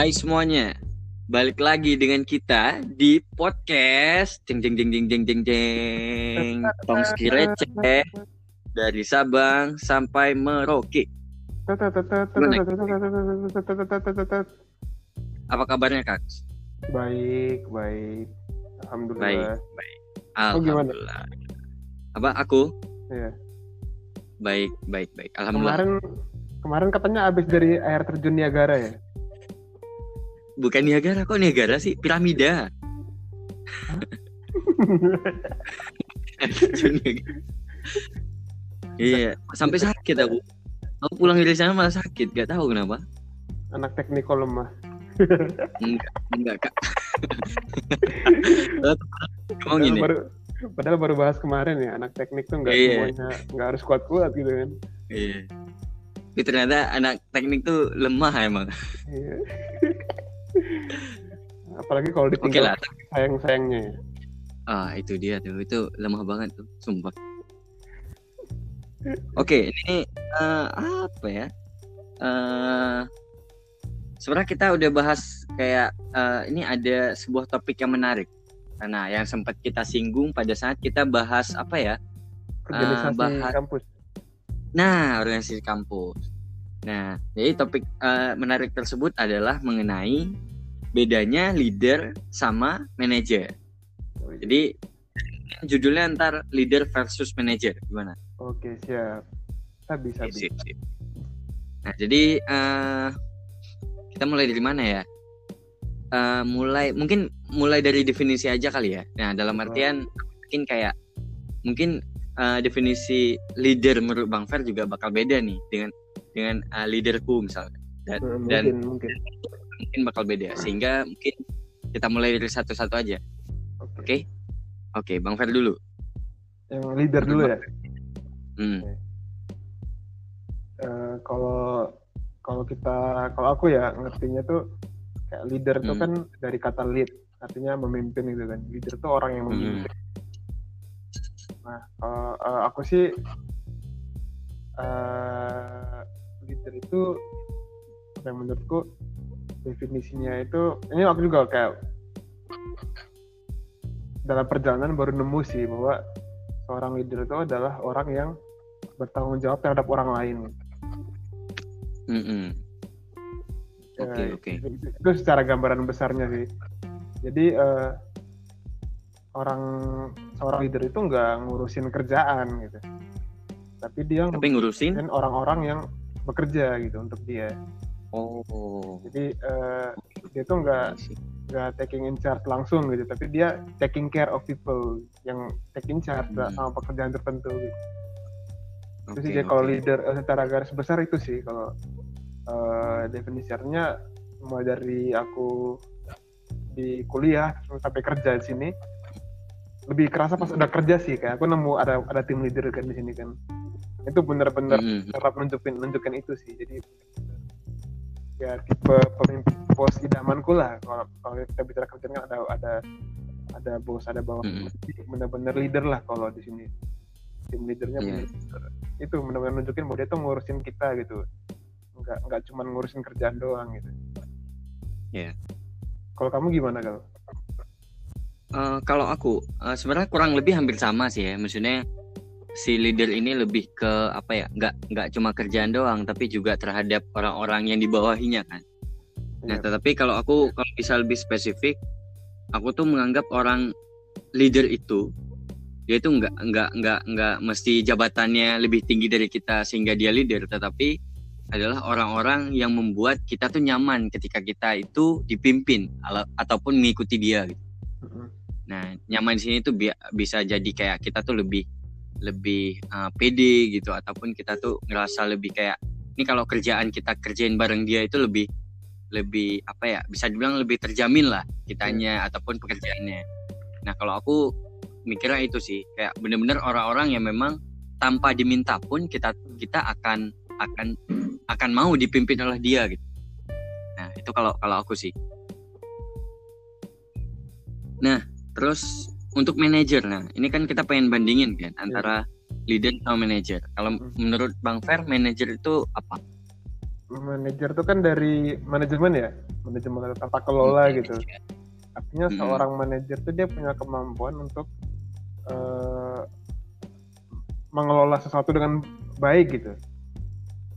Hai semuanya, balik lagi dengan kita di podcast jeng jeng jeng jeng jeng jeng jeng Tongski receh dari Sabang sampai Merauke. Apa kabarnya kak? Baik, baik. Baik, Alhamdulillah. baik. Oh, gimana? Alhamdulillah. Apa aku? Iya. Baik, baik, baik. Alhamdulillah. Kemarin kemarin katanya habis dari air terjun Niagara ya? Bukan Niagara kok Niagara sih, piramida. iya, sampai sakit aku. Aku pulang dari sana malah sakit, gak tahu kenapa. Anak teknikol lemah. Enggak, enggak kak. Padahal gini, baru padahal baru bahas kemarin ya anak teknik tuh nggak Iya. semuanya nggak harus kuat-kuat gitu kan. iya. Tapi ternyata anak teknik tuh lemah emang. Iya. Apalagi kalau ditinggal lah. sayang-sayangnya ya. Ah itu dia tuh, itu lemah banget tuh, sumpah. Oke, ini eh, apa ya? Eh sebenarnya kita udah bahas kayak eh, ini ada sebuah topik yang menarik. Nah, yang sempat kita singgung pada saat kita bahas apa ya? Organisasi bahas- kampus. Nah, organisasi kampus. Nah, jadi topik eh, menarik tersebut adalah mengenai bedanya leader sama manajer. Jadi judulnya antar leader versus manager gimana? Oke, siap. Sabi, sabi. Sip, sip. Nah, jadi eh, kita mulai dari mana ya? Eh, mulai mungkin mulai dari definisi aja kali ya. Nah, dalam artian mungkin kayak mungkin eh, definisi leader menurut Bang Fer juga bakal beda nih dengan dengan eh, leaderku misalnya. Dan, Hmm, dan mungkin, mungkin. bakal beda sehingga mungkin kita mulai dari satu-satu aja. Oke. Oke? Oke, Bang Fer dulu. Yang leader dulu ya. Hmm. Eh, kalau kalau kita kalau aku ya ngertinya tuh kayak leader tuh Hmm. kan dari kata lead artinya memimpin gitu kan leader tuh orang yang Hmm. memimpin nah kalau eh, aku sih eh leader itu yang menurutku definisinya itu ini aku juga kayak dalam perjalanan baru nemu sih bahwa seorang leader itu adalah orang yang bertanggung jawab terhadap orang lain Mm-mm. Oke, Ya, oke. itu, secara gambaran besarnya sih. Jadi eh, orang seorang leader itu nggak ngurusin kerjaan gitu, tapi dia Tapi ngurusin orang-orang yang bekerja gitu untuk dia. Oh. Jadi eh, dia tuh nggak nggak taking in charge langsung gitu, tapi dia taking care of people yang taking charge Hmm. sama pekerjaan tertentu gitu. Itu Oke, sih jadi kalau leader eh, secara garis besar itu sih kalau eh, definisinya mulai dari aku di kuliah sampai kerja di sini. Lebih kerasa pas udah kerja sih kayak aku nemu ada ada tim leader kan di sini kan. Itu bener-bener kerap nunjukin nunjukin itu sih. Jadi ya tipe pemimpin bos idamanku lah kalau kalau kita bicara kerjaan kan ada ada ada bos ada bawah Mm-mm. Jadi bener-bener leader lah kalau di sini tim leadernya Iya. bener-bener itu bener-bener nunjukin bahwa dia tuh ngurusin kita gitu nggak nggak cuma ngurusin kerjaan doang gitu Iya. kalau kamu gimana kalau Eh, kalau aku eh, sebenarnya kurang lebih hampir sama sih ya. Maksudnya si leader ini lebih ke apa ya? Nggak nggak cuma kerjaan doang, tapi juga terhadap orang-orang yang di bawahnya kan. Nah, Iya. tetapi kalau aku kalau bisa lebih spesifik, aku tuh menganggap orang leader itu dia itu nggak nggak nggak nggak mesti jabatannya lebih tinggi dari kita sehingga dia leader, tetapi adalah orang-orang yang membuat kita tuh nyaman ketika kita itu dipimpin ataupun mengikuti dia. gitu. Nah, nyaman di sini tuh bi- bisa jadi kayak kita tuh lebih lebih uh, pede gitu ataupun kita tuh ngerasa lebih kayak ini kalau kerjaan kita kerjain bareng dia itu lebih lebih apa ya bisa dibilang lebih terjamin lah kitanya ataupun pekerjaannya. Nah kalau aku mikirnya itu sih kayak bener-bener orang-orang yang memang tanpa diminta pun kita kita akan akan akan mau dipimpin oleh dia gitu. Nah itu kalau kalau aku sih. Nah terus untuk manajer nah ini kan kita pengen bandingin kan antara leader sama manajer. Kalau Hmm. menurut Bang Fer manajer itu apa? manajer itu kan dari manajemen ya, manajemen atau tata kelola Hmm, gitu. manajer. Artinya Mm-mm. seorang manajer itu dia punya kemampuan untuk eh, mengelola sesuatu dengan baik gitu.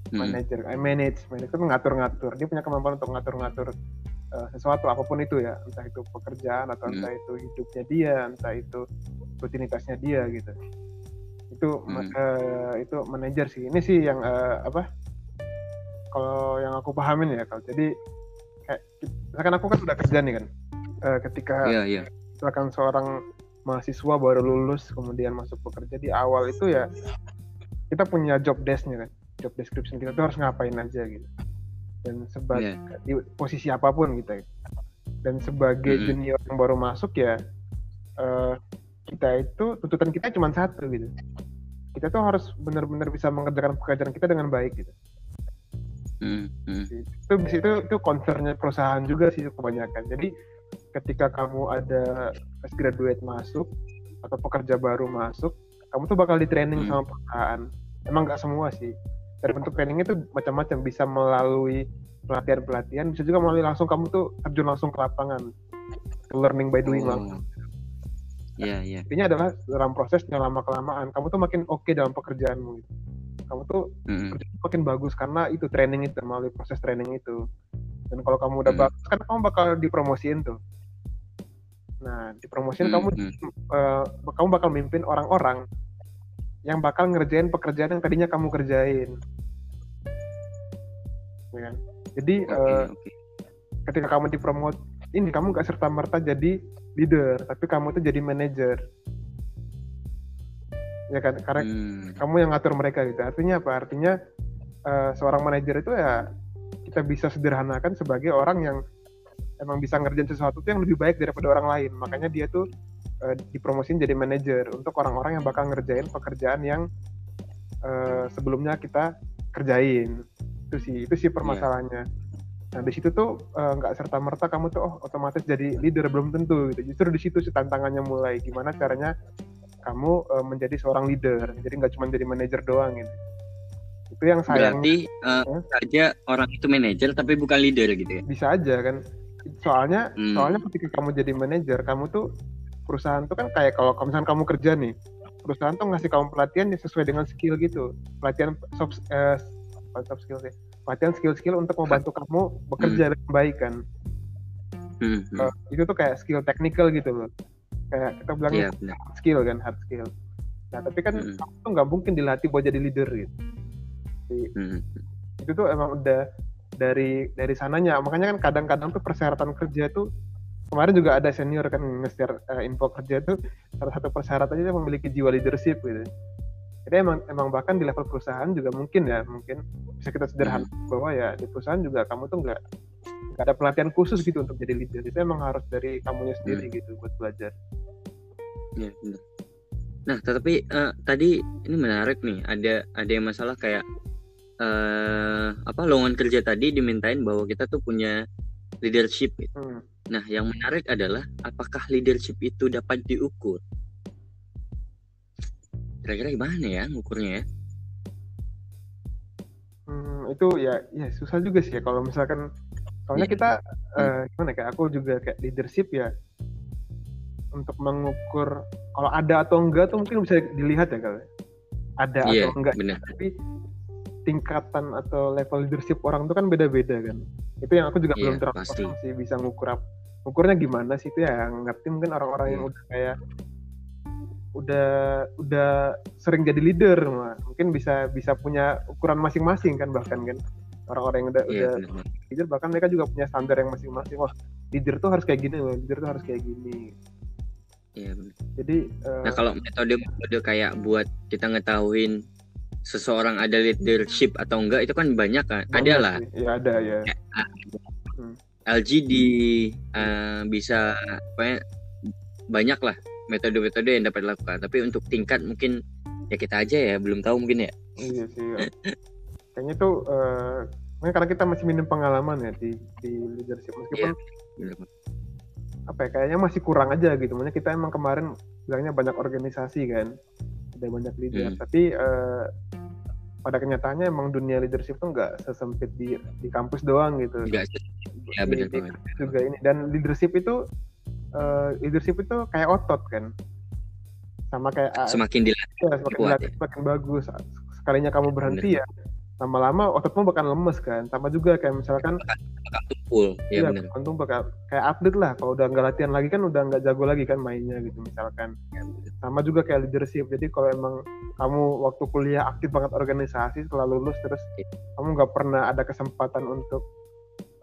Hmm, Manajer, eh, manage, manage itu ngatur-ngatur. Dia punya kemampuan untuk ngatur-ngatur eh, sesuatu apa pun itu ya, entah itu pekerjaan atau Mm. entah itu hidupnya dia, entah itu rutinitasnya dia gitu. Itu ma- Mm. eh, itu manajer sih. Ini sih yang eh, apa? Kalau yang aku pahamin ya, kalau jadi kayak misalkan aku kan sudah kerja nih kan. Eh, ketika Iya, iya. misalkan seorang mahasiswa baru lulus kemudian masuk bekerja di awal itu ya kita punya job desk-nya kan job description kita tuh harus ngapain aja gitu dan sebagai Iya. di posisi apa pun gitu ya. dan sebagai Mm-mm. junior yang baru masuk ya eh, kita itu tuntutan kita cuma satu gitu kita tuh harus benar-benar bisa mengerjakan pekerjaan kita dengan baik gitu Hmm, hmm. itu itu itu concernnya perusahaan juga sih kebanyakan jadi ketika kamu ada fresh graduate masuk atau pekerja baru masuk kamu tuh bakal di training Hmm. sama perusahaan emang nggak semua sih dari bentuk trainingnya tuh macam-macam bisa melalui pelatihan pelatihan bisa juga melalui langsung kamu tuh terjun langsung ke lapangan learning by doing Oh. langsung Iya, iya. intinya adalah dalam prosesnya lama kelamaan kamu tuh makin oke dalam pekerjaanmu gitu. kamu tuh Hmm, kerja makin bagus karena itu training itu melalui proses training itu dan kalau kamu udah Hmm. bagus kan kamu bakal dipromosiin tuh nah dipromosiin hmm, kamu hmm. eh, kamu bakal mimpin orang-orang yang bakal ngerjain pekerjaan yang tadinya kamu kerjain Ya kan? jadi Oke, eh, oke. ketika kamu dipromot ini kamu gak serta merta jadi leader tapi kamu tuh jadi manager ya kan karena Hmm, kamu yang ngatur mereka gitu. Artinya apa? Artinya eh, seorang manajer itu ya kita bisa sederhanakan sebagai orang yang emang bisa ngerjain sesuatu tuh yang lebih baik daripada orang lain. Makanya dia tuh eh, dipromosin jadi manajer untuk orang-orang yang bakal ngerjain pekerjaan yang eh, sebelumnya kita kerjain. Itu sih, itu sih permasalahannya. Nah di situ tuh eh, nggak serta merta kamu tuh oh otomatis jadi leader belum tentu gitu. Justru di situ sih tantangannya mulai gimana caranya kamu eh, menjadi seorang leader. Jadi nggak cuma jadi manajer doang gitu. Itu yang sayang Berarti eh, Hah? saja orang itu manajer tapi bukan leader gitu ya? bisa aja kan. Soalnya Hmm. soalnya ketika kamu jadi manajer, kamu tuh perusahaan tuh kan kayak kalau misalkan kamu kerja nih, perusahaan tuh ngasih kamu pelatihan yang sesuai dengan skill gitu. Pelatihan soft eh, soft skill sih. Pelatihan skill-skill untuk membantu kamu bekerja dengan baik kan. Hmm. Eh, itu tuh kayak skill technical gitu loh. Kayak kita bilangnya Iya, benar. hard skill kan, hard skill. Nah, tapi kan Hmm. kamu tuh nggak mungkin dilatih buat jadi leader gitu. Hmm, Itu tuh emang udah dari dari sananya. Makanya kan kadang-kadang tuh persyaratan kerja tuh kemarin juga ada senior kan nge-share eh, info kerja tuh salah satu persyaratannya memiliki jiwa leadership gitu. Jadi emang emang bahkan di level perusahaan juga mungkin ya mungkin bisa kita sederhana bahwa ya di perusahaan juga kamu tuh nggak nggak ada pelatihan khusus gitu untuk jadi leader itu emang harus dari kamunya sendiri gitu buat belajar. Iya, benar. Nah, tetapi eh, tadi ini menarik nih. Ada ada yang masalah kayak eh apa lowongan kerja tadi dimintain bahwa kita tuh punya leadership. gitu. Hmm. Nah, yang menarik adalah apakah leadership itu dapat diukur? Kira-kira gimana ya ngukurnya ya? Hmm, itu ya ya susah juga sih ya kalau misalkan soalnya Iya. kita eh, gimana kayak aku juga kayak leadership ya untuk mengukur kalau ada atau enggak tuh mungkin bisa dilihat ya kalau ada Iya, atau enggak benar. tapi tingkatan atau level leadership orang tuh kan beda-beda kan itu yang aku juga Iya, belum terlalu sih bisa ngukur ngukurnya gimana sih itu ya yang ngerti mungkin orang-orang yang Iya. udah kayak udah udah sering jadi leader mah. mungkin bisa bisa punya ukuran masing-masing kan bahkan kan orang-orang yang udah Iya, udah benar. leader bahkan mereka juga punya standar yang masing-masing wah leader tuh harus kayak gini loh leader tuh harus kayak gini Iya, benar. jadi eh, Nah, kalau metode-metode kayak buat kita ngetahuin seseorang ada leadership atau enggak itu kan banyak kan. Ada lah. ya ada ya LG di eh, bisa apa ya, banyak lah metode-metode yang dapat dilakukan. Tapi untuk tingkat mungkin ya kita aja ya belum tahu mungkin ya. iya sih ya. kayaknya tuh eh, mungkin karena kita masih minim pengalaman ya di di leadership meskipun Bener. apa ya kayaknya masih kurang aja gitu makanya kita emang kemarin bilangnya banyak organisasi kan ada banyak leader Hmm. tapi eh, pada kenyataannya emang dunia leadership tuh nggak sesempit di di kampus doang gitu. Enggak ya benar juga ini dan leadership itu eh, leadership itu kayak otot kan. Sama kayak ah, Semakin dilatih ya, semakin kuat dilatih semakin bagus. Sekalinya kamu berhenti ya lama-lama ototmu bakal lemes kan. Sama juga kayak misalkan bakal tumpul. Ya Iya, benar. untung bakal kayak atlet lah. Kalau udah nggak latihan lagi kan udah nggak jago lagi kan mainnya gitu misalkan. Sama juga kayak leadership. Jadi kalau emang kamu waktu kuliah aktif banget organisasi setelah lulus terus Iya. kamu nggak pernah ada kesempatan untuk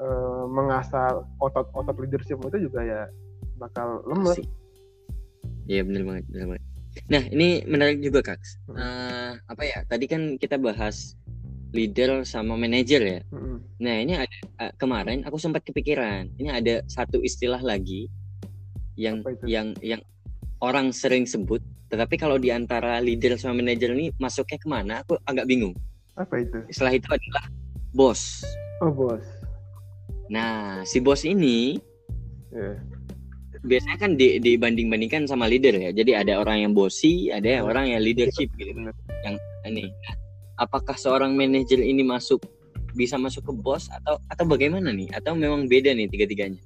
eh, mengasah otot-otot leadership itu juga ya bakal lemes. Iya benar banget, benar banget. Nah ini menarik juga kak. Hmm. Eh, apa ya? Tadi kan kita bahas leader sama manajer ya. Mm-mm. Nah ini ada eh, kemarin aku sempat kepikiran. Ini ada satu istilah lagi yang yang yang orang sering sebut. Tetapi kalau di antara leader sama manajer ini masuknya ke mana? Aku agak bingung. Apa itu? Istilah itu adalah bos. Oh bos. Nah si bos ini Ya. Biasanya kan di, dibanding-bandingkan sama leader ya. Jadi ada orang yang bosi, ada yang Hmm. orang yang leadership gitu. Yang ini. Nah, apakah seorang manajer ini masuk bisa masuk ke bos atau atau bagaimana nih? Atau memang beda nih tiga-tiganya?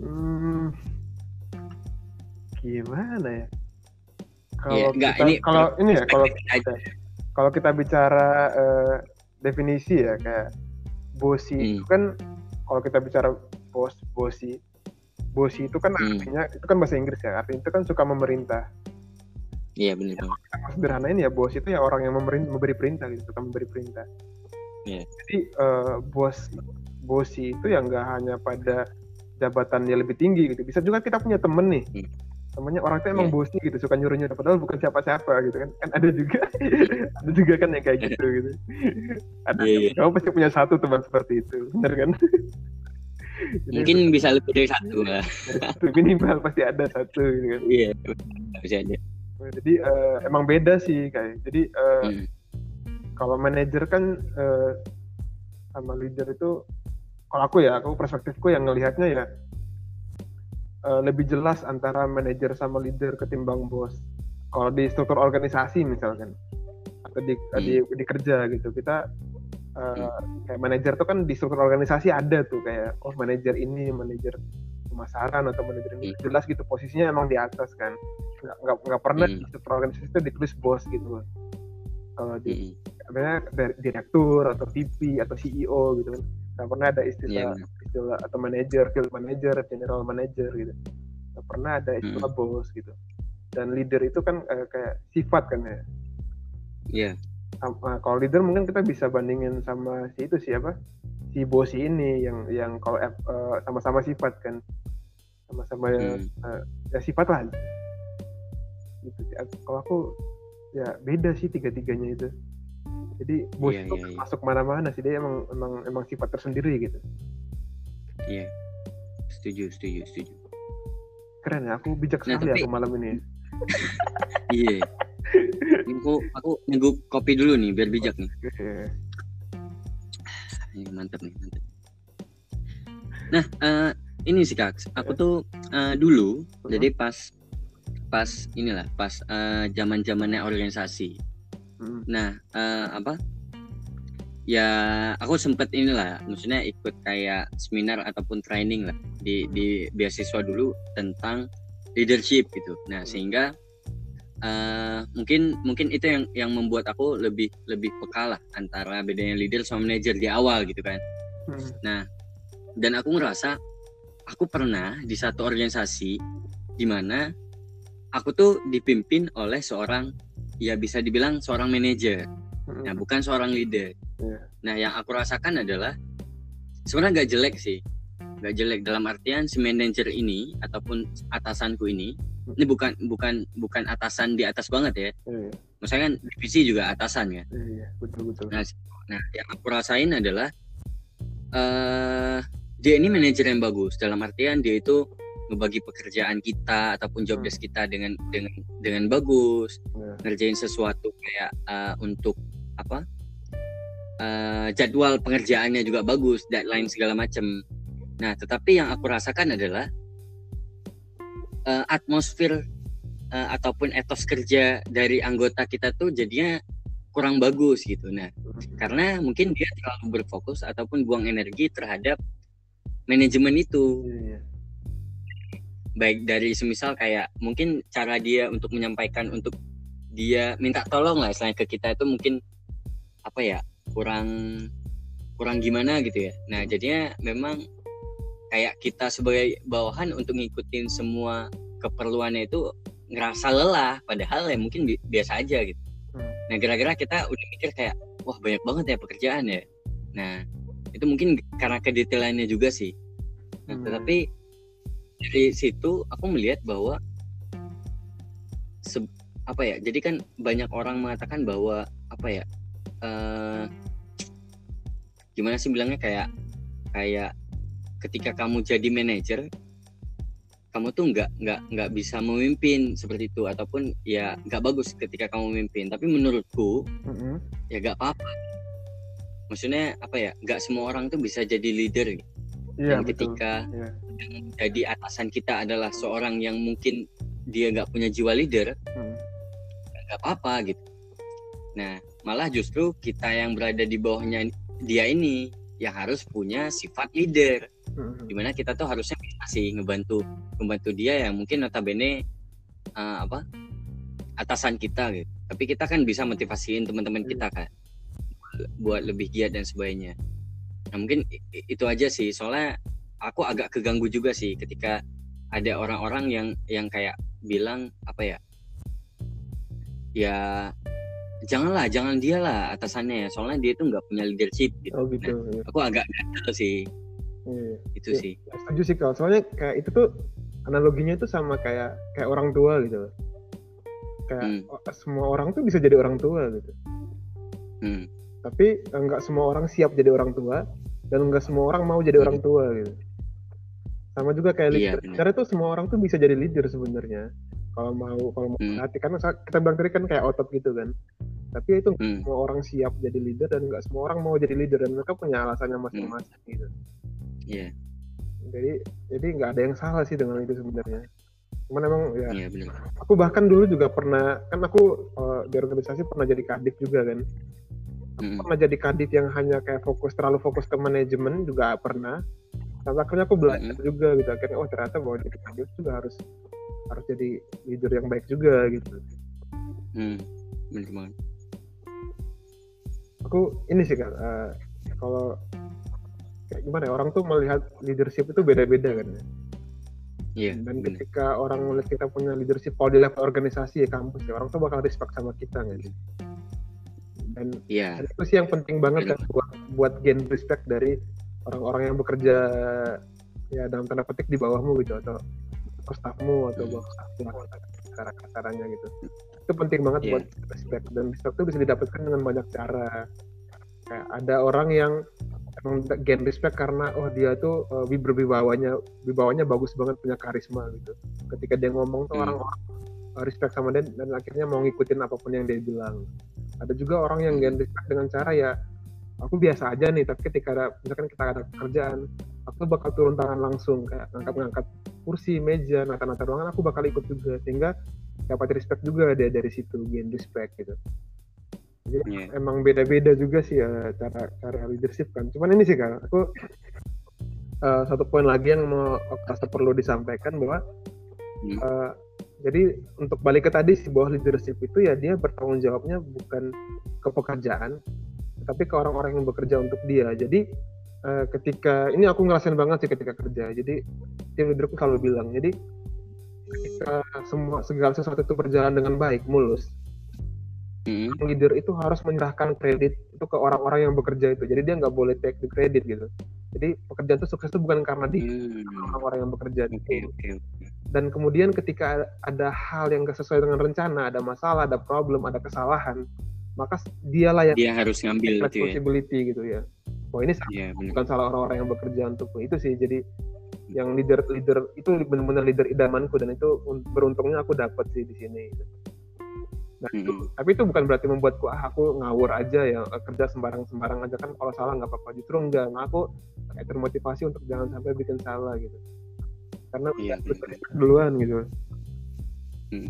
Hmm, gimana ya? Kalau Iya, enggak, kita, ini kalau ini ya kalau aja. kalau kita bicara eh, definisi ya kayak bosi Hmm. itu kan kalau kita bicara bos bosi bosi itu kan Hmm. artinya itu kan bahasa Inggris ya artinya itu kan suka memerintah Iya benar. Kalau sederhanain ya bos itu ya orang yang memerin- memberi perintah gitu suka memberi perintah Iya. jadi eh, bos bosi itu ya nggak hanya pada jabatannya lebih tinggi gitu bisa juga kita punya temen nih Hmm. temennya orang itu emang Iya. bosi gitu suka nyuruh nyuruh padahal bukan siapa-siapa gitu kan kan ada juga ada juga kan yang kayak gitu gitu ada Iya, iya. kamu pasti punya satu teman seperti itu bener kan Mungkin bisa lebih dari satu lah. minimal pasti ada satu gitu kan Iya. Bisa aja. jadi eh, emang beda sih kayak jadi eh, Hmm. kalau manajer kan eh, sama leader itu kalau aku ya aku perspektifku yang ngelihatnya ya eh, lebih jelas antara manajer sama leader ketimbang bos kalau di struktur organisasi misalkan atau di Hmm. di, di kerja gitu kita eh, kayak manajer tuh kan di struktur organisasi ada tuh kayak oh manajer ini manajer pemasaran atau manajer ini. Jelas gitu posisinya emang di atas kan. Nggak nggak nggak pernah Hmm. di struktur organisasi itu ditulis bos gitu kalau di dari direktur atau VP atau CEO gitu kan nggak pernah ada Iya istilah benar. istilah atau manager field manager general manager gitu. Nggak pernah ada istilah bos gitu. Dan leader itu kan eh, kayak sifat kan ya. Iya. Sama- kalau leader mungkin kita bisa bandingin sama si itu siapa si bosi ini yang yang kalau eh, sama-sama sifat kan sama-sama Hmm. eh, ya sifat lah gitu kalau aku ya beda sih tiga-tiganya itu jadi bos Iya, itu iya, iya. masuk mana-mana sih dia emang emang emang sifat tersendiri gitu Iya. Setuju, setuju, setuju. keren ya aku bijak Nah, sekali tapi- aku malam ini Iya. Aku aku nunggu kopi dulu nih biar bijak nih. Ini mantap nih, mantap. Nah, eh, ini sih kak, aku tuh eh, dulu, Mhm. jadi pas pas inilah, pas zaman zamannya organisasi. Hmm. Nah, eh, apa? Ya, aku sempet inilah, maksudnya ikut kayak seminar ataupun training lah di di beasiswa dulu tentang leadership gitu. Nah, sehingga eh, mungkin mungkin itu yang yang membuat aku lebih lebih peka lah antara bedanya leader sama manajer di awal gitu kan. Hmm. Dan aku ngerasa aku pernah di satu organisasi di mana aku tuh dipimpin oleh seorang ya bisa dibilang seorang manajer. Hmm. Nah, bukan seorang leader. Iya. Nah, yang aku rasakan adalah sebenarnya gak jelek sih. Gak jelek dalam artian si manajer ini ataupun atasanku ini ini bukan bukan bukan atasan di atas banget ya. Iya, Maksudnya kan divisi juga atasan kan. iya, betul betul. Nah, nah yang aku rasain adalah eh dia ini manajer yang bagus dalam artian dia itu ngebagi pekerjaan kita ataupun job Hmm. desk kita dengan dengan dengan bagus Iya. ngerjain sesuatu kayak eh, untuk apa eh, jadwal pengerjaannya juga bagus deadline segala macam nah tetapi yang aku rasakan adalah eh, atmosfer eh, ataupun etos kerja dari anggota kita tuh jadinya kurang bagus gitu. Nah, karena mungkin dia terlalu berfokus ataupun buang energi terhadap manajemen itu. Iya. Baik dari semisal kayak mungkin cara dia untuk menyampaikan untuk dia minta tolong lah selain ke kita itu mungkin apa ya kurang kurang gimana gitu ya. Nah, jadinya memang kayak kita sebagai bawahan untuk ngikutin semua keperluannya itu ngerasa lelah padahal ya mungkin bi- biasa aja gitu. Hmm. Nah, gara-gara kita udah mikir kayak wah banyak banget ya pekerjaan ya. Nah, itu mungkin karena kedetailannya juga sih. Nah, Hmm. tetapi dari situ aku melihat bahwa se- apa ya? Jadi kan banyak orang mengatakan bahwa apa ya? eh gimana sih bilangnya kayak kayak ketika kamu jadi manajer kamu tuh nggak nggak nggak bisa memimpin seperti itu ataupun ya nggak bagus ketika kamu memimpin tapi menurutku Mm-mm. ya nggak apa-apa maksudnya apa ya nggak semua orang tuh bisa jadi leader Iya dan betul. ketika Iya. yang jadi atasan kita adalah seorang yang mungkin dia nggak punya jiwa leader Hmm. nggak apa-apa gitu nah malah justru kita yang berada di bawahnya dia ini yang harus punya sifat leader Mm-mm. di mana kita tuh harusnya bisa sih ngebantu ngebantu dia yang mungkin notabene eh, apa atasan kita gitu tapi kita kan bisa motivasiin teman-teman kita kan buat lebih giat dan sebagainya nah mungkin itu aja sih soalnya aku agak keganggu juga sih ketika ada orang-orang yang yang kayak bilang apa ya ya janganlah jangan dia lah atasannya ya soalnya dia tuh nggak punya leadership gitu Oh gitu. iya. aku agak gatel sih Iya. itu Iya. sih Setuju sih kalau soalnya kayak itu tuh analoginya tuh sama kayak kayak orang tua gitu. Kayak Hmm. semua orang tuh bisa jadi orang tua gitu. hmm. Tapi eh, nggak semua orang siap jadi orang tua dan nggak semua orang mau jadi Hmm. orang tua gitu. Sama juga kayak Iya, leader. benar. Sebenarnya tuh semua orang tuh bisa jadi leader sebenarnya. Kalau mau kalau mau Hmm. hati karena kita bilang tadi kan kayak otot gitu kan. Tapi itu Hmm. semua orang siap jadi leader dan nggak semua orang mau jadi leader dan mereka punya alasannya masing-masing gitu. Iya, Jadi jadi nggak ada yang salah sih dengan itu sebenarnya. Cuman emang ya iya benar. aku bahkan dulu juga pernah kan aku eh, di organisasi pernah jadi kadif juga kan. Hmm. Pernah jadi kadif yang hanya kayak fokus terlalu fokus ke manajemen juga pernah. Tapi akhirnya aku belajar juga gitu. Akhirnya oh ternyata bahwa jadi kadif juga harus harus jadi leader yang baik juga gitu. Hmm. Benar banget. Aku ini sih kan eh, kalau gimana ya orang tuh melihat leadership itu beda-beda kan ya. Iya, dan benar. ketika orang melihat kita punya leadership kalau di level organisasi ya kampus ya orang tuh bakal respect sama kita kan dan, dan itu sih yang penting banget kan buat buat gain respect dari orang-orang yang bekerja ya dalam tanda petik di bawahmu gitu atau ke staffmu atau Hmm. bawah staffmu cara kasarannya gitu itu penting banget Iya. buat respect dan respect itu bisa didapatkan dengan banyak cara kayak ada orang yang emang gain respect karena oh dia tuh uh, berbawanya wibawanya bagus banget punya karisma gitu. Ketika dia ngomong tuh Hmm. orang-orang uh, respect sama dia dan akhirnya mau ngikutin apa pun yang dia bilang. Ada juga orang yang gain respect dengan cara ya aku biasa aja nih tapi ketika ada misalkan kita ada kerjaan aku bakal turun tangan langsung kayak ngangkat-ngangkat kursi meja nata-nata ruangan aku bakal ikut juga. Sehingga dapat respect juga dia dari situ gain respect gitu jadi Iya. emang beda-beda juga sih ya cara cara leadership kan cuman ini sih kan aku eh, satu poin lagi yang mau rasa perlu disampaikan bahwa Hmm. eh, jadi untuk balik ke tadi sih bahwa leadership itu ya dia bertanggung jawabnya bukan ke pekerjaan tapi ke orang-orang yang bekerja untuk dia jadi eh, ketika ini aku ngerasain banget sih ketika kerja jadi tim leaderku selalu bilang jadi ketika semua segala sesuatu itu berjalan dengan baik mulus Hmm. leader itu harus menyerahkan kredit itu ke orang-orang yang bekerja itu. Jadi dia nggak boleh take the credit gitu. Jadi pekerjaan itu sukses itu bukan karena dia Hmm. orang-orang yang bekerja itu. oke, oke. Dan kemudian ketika ada hal yang gak sesuai dengan rencana, ada masalah, ada problem, ada kesalahan, maka dialah yang Dia harus ngambil ya. responsibility gitu ya. Oh ini Iya, benar. bukan salah orang-orang yang bekerja untuk itu sih. Jadi yang leader leader itu benar-benar leader idamanku dan itu un- beruntungnya aku dapat sih di sini. gitu. Nah, itu- Mm-mm. tapi itu bukan berarti membuatku ah aku ngawur aja ya kerja sembarang-sembarang aja kan kalau salah nggak apa-apa justru enggak nah, aku kayak termotivasi untuk jangan sampai bikin salah gitu karena Iya, udah benar. duluan gitu Hmm.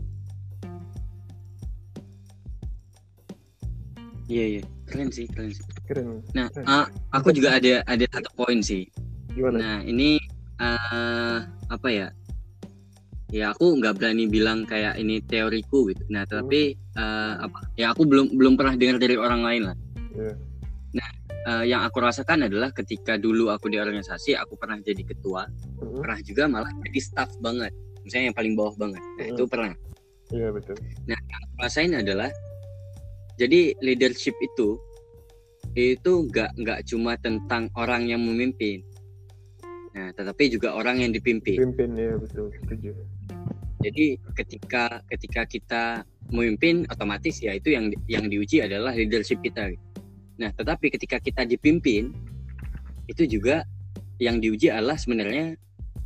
Iya iya, keren sih, keren sih. Keren. Nah, Keren. ah, aku juga ada ada satu poin sih. Gimana? Nah, ini eh apa ya? Ya aku nggak berani bilang kayak ini teoriku gitu. Nah, tapi eh, apa? Ya aku belum belum pernah dengar dari orang lain lah. Iya. Eh, yang aku rasakan adalah ketika dulu aku di organisasi, aku pernah jadi ketua, Mm-mm. pernah juga malah jadi staff banget. Misalnya yang paling bawah banget. Nah, Mm. itu pernah. Iya betul. Aku rasain adalah jadi leadership itu itu nggak nggak cuma tentang orang yang memimpin. Nah, tetapi juga orang yang dipimpin. Pimpin ya betul. Setuju. Jadi ketika ketika kita memimpin otomatis ya itu yang yang diuji adalah leadership kita. Nah, tetapi ketika kita dipimpin itu juga yang diuji adalah sebenarnya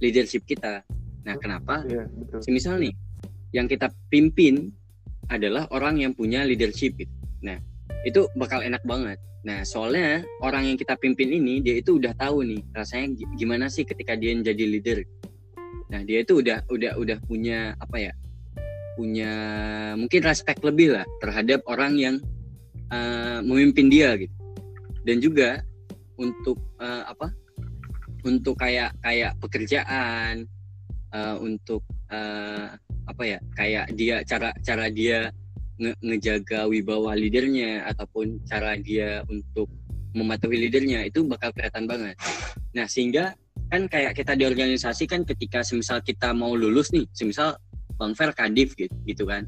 leadership kita. Nah, kenapa? Iya betul. Semisal nih yang kita pimpin adalah orang yang punya leadership. Nah, itu bakal enak banget. Nah, soalnya orang yang kita pimpin ini dia itu udah tahu nih rasanya gi- gimana sih ketika dia jadi leader. Nah, dia itu udah udah udah punya apa ya? Punya mungkin respect lebih lah terhadap orang yang eh, memimpin dia gitu. Dan juga untuk eh, apa? Untuk kayak kayak pekerjaan eh, untuk eh, apa ya? Kayak dia cara cara dia nge- ngejaga wibawa leadernya ataupun cara dia untuk mematuhi leadernya itu bakal kelihatan banget. Nah sehingga kan kayak kita di organisasi kan ketika semisal kita mau lulus nih, semisal Bang Fer Kadif gitu, gitu kan.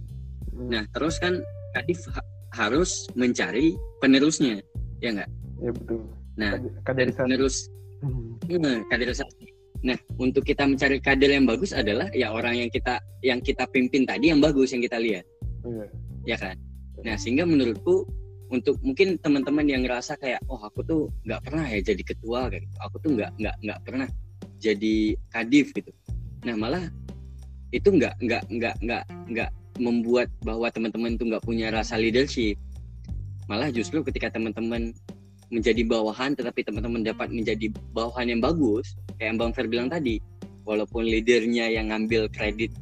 Hmm. Nah terus kan Kadif ha- harus mencari penerusnya, ya nggak? ya betul Nah Kad- dan kaderisasi penerus Hmm. Hmm, kaderisasi. Nah, untuk kita mencari kader yang bagus adalah ya orang yang kita yang kita pimpin tadi yang bagus yang kita lihat, Iya. Ya kan? Nah, sehingga menurutku untuk mungkin teman-teman yang ngerasa kayak oh aku tuh nggak pernah ya jadi ketua kayak gitu. Aku tuh nggak nggak nggak pernah jadi kadif gitu. Nah, malah itu nggak nggak nggak nggak nggak membuat bahwa teman-teman tuh nggak punya rasa leadership. Malah justru ketika teman-teman menjadi bawahan tetapi teman-teman dapat menjadi bawahan yang bagus kayak yang Bang Fer bilang tadi walaupun leadernya yang ngambil kredit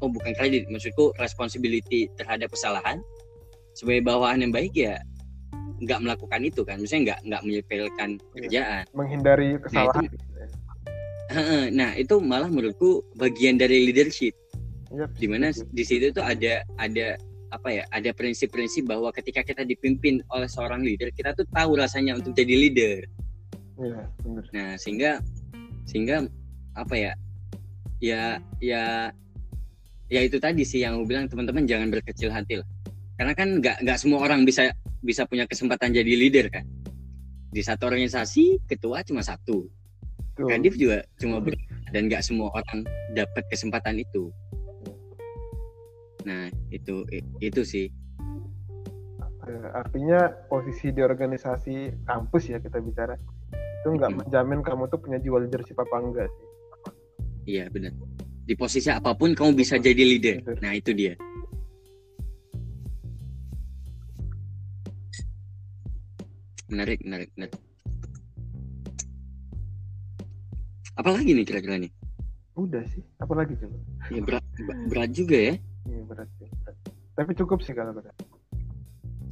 oh bukan kredit. Maksudku responsibility terhadap kesalahan. Sebagai bawahan yang baik ya nggak melakukan itu kan. Misalnya nggak nggak menyepelekan pekerjaan menghindari kesalahan. Heeh, nah itu malah menurutku bagian dari leadership. Iya, di mana di situ tuh ada ada apa ya ada prinsip-prinsip bahwa ketika kita dipimpin oleh seorang leader kita tuh tahu rasanya untuk jadi leader. Iya, benar. Nah, sehingga sehingga apa ya? Ya ya ya itu tadi sih yang aku bilang teman-teman jangan berkecil hati lah. Karena kan nggak nggak semua orang bisa bisa punya kesempatan jadi leader kan. Di satu organisasi ketua cuma satu, kadif juga cuma ber dan nggak semua orang dapat kesempatan itu. Nah, itu itu sih. Artinya posisi di organisasi kampus ya kita bicara itu nggak menjamin kamu tuh punya jiwa leadership apa enggak sih Iya, benar. Di posisi apa pun kamu bisa jadi leader. Leader. Nah, itu dia. Menarik, menarik, menarik. Apalagi nih kira-kira nih? udah sih apa lagi coba Ya berat, berat juga ya. iya berat sih berat. tapi cukup sih kalau berat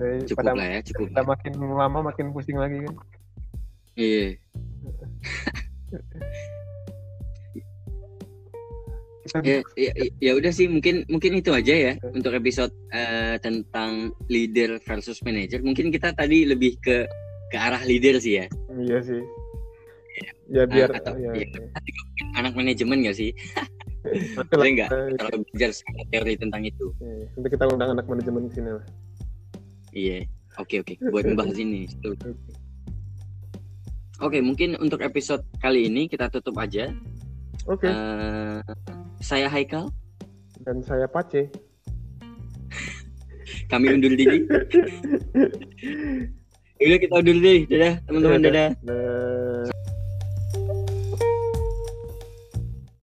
Dari, Cukup pada, lah ya, cukup. pada lah. makin lama makin pusing lagi kan Iya. Ya, ya, ya udah sih mungkin mungkin itu aja ya untuk episode eh, tentang leader versus manager. Mungkin kita tadi lebih ke ke arah leader sih ya. iya sih ya biar atau- ya, iya. ya. Anak manajemen gak sih? Saya nggak eh, terlalu belajar secara teori tentang itu. iya. nanti kita undang anak manajemen ke sini lah Iya. Oke oke. Buat membahas ini. Oke mungkin untuk episode kali ini kita tutup aja. Oke Eh, saya Haikal. dan saya Pace Kami undur diri. Udah kita undur diri. Dadah teman-teman. Dadah. Dadah. Nah,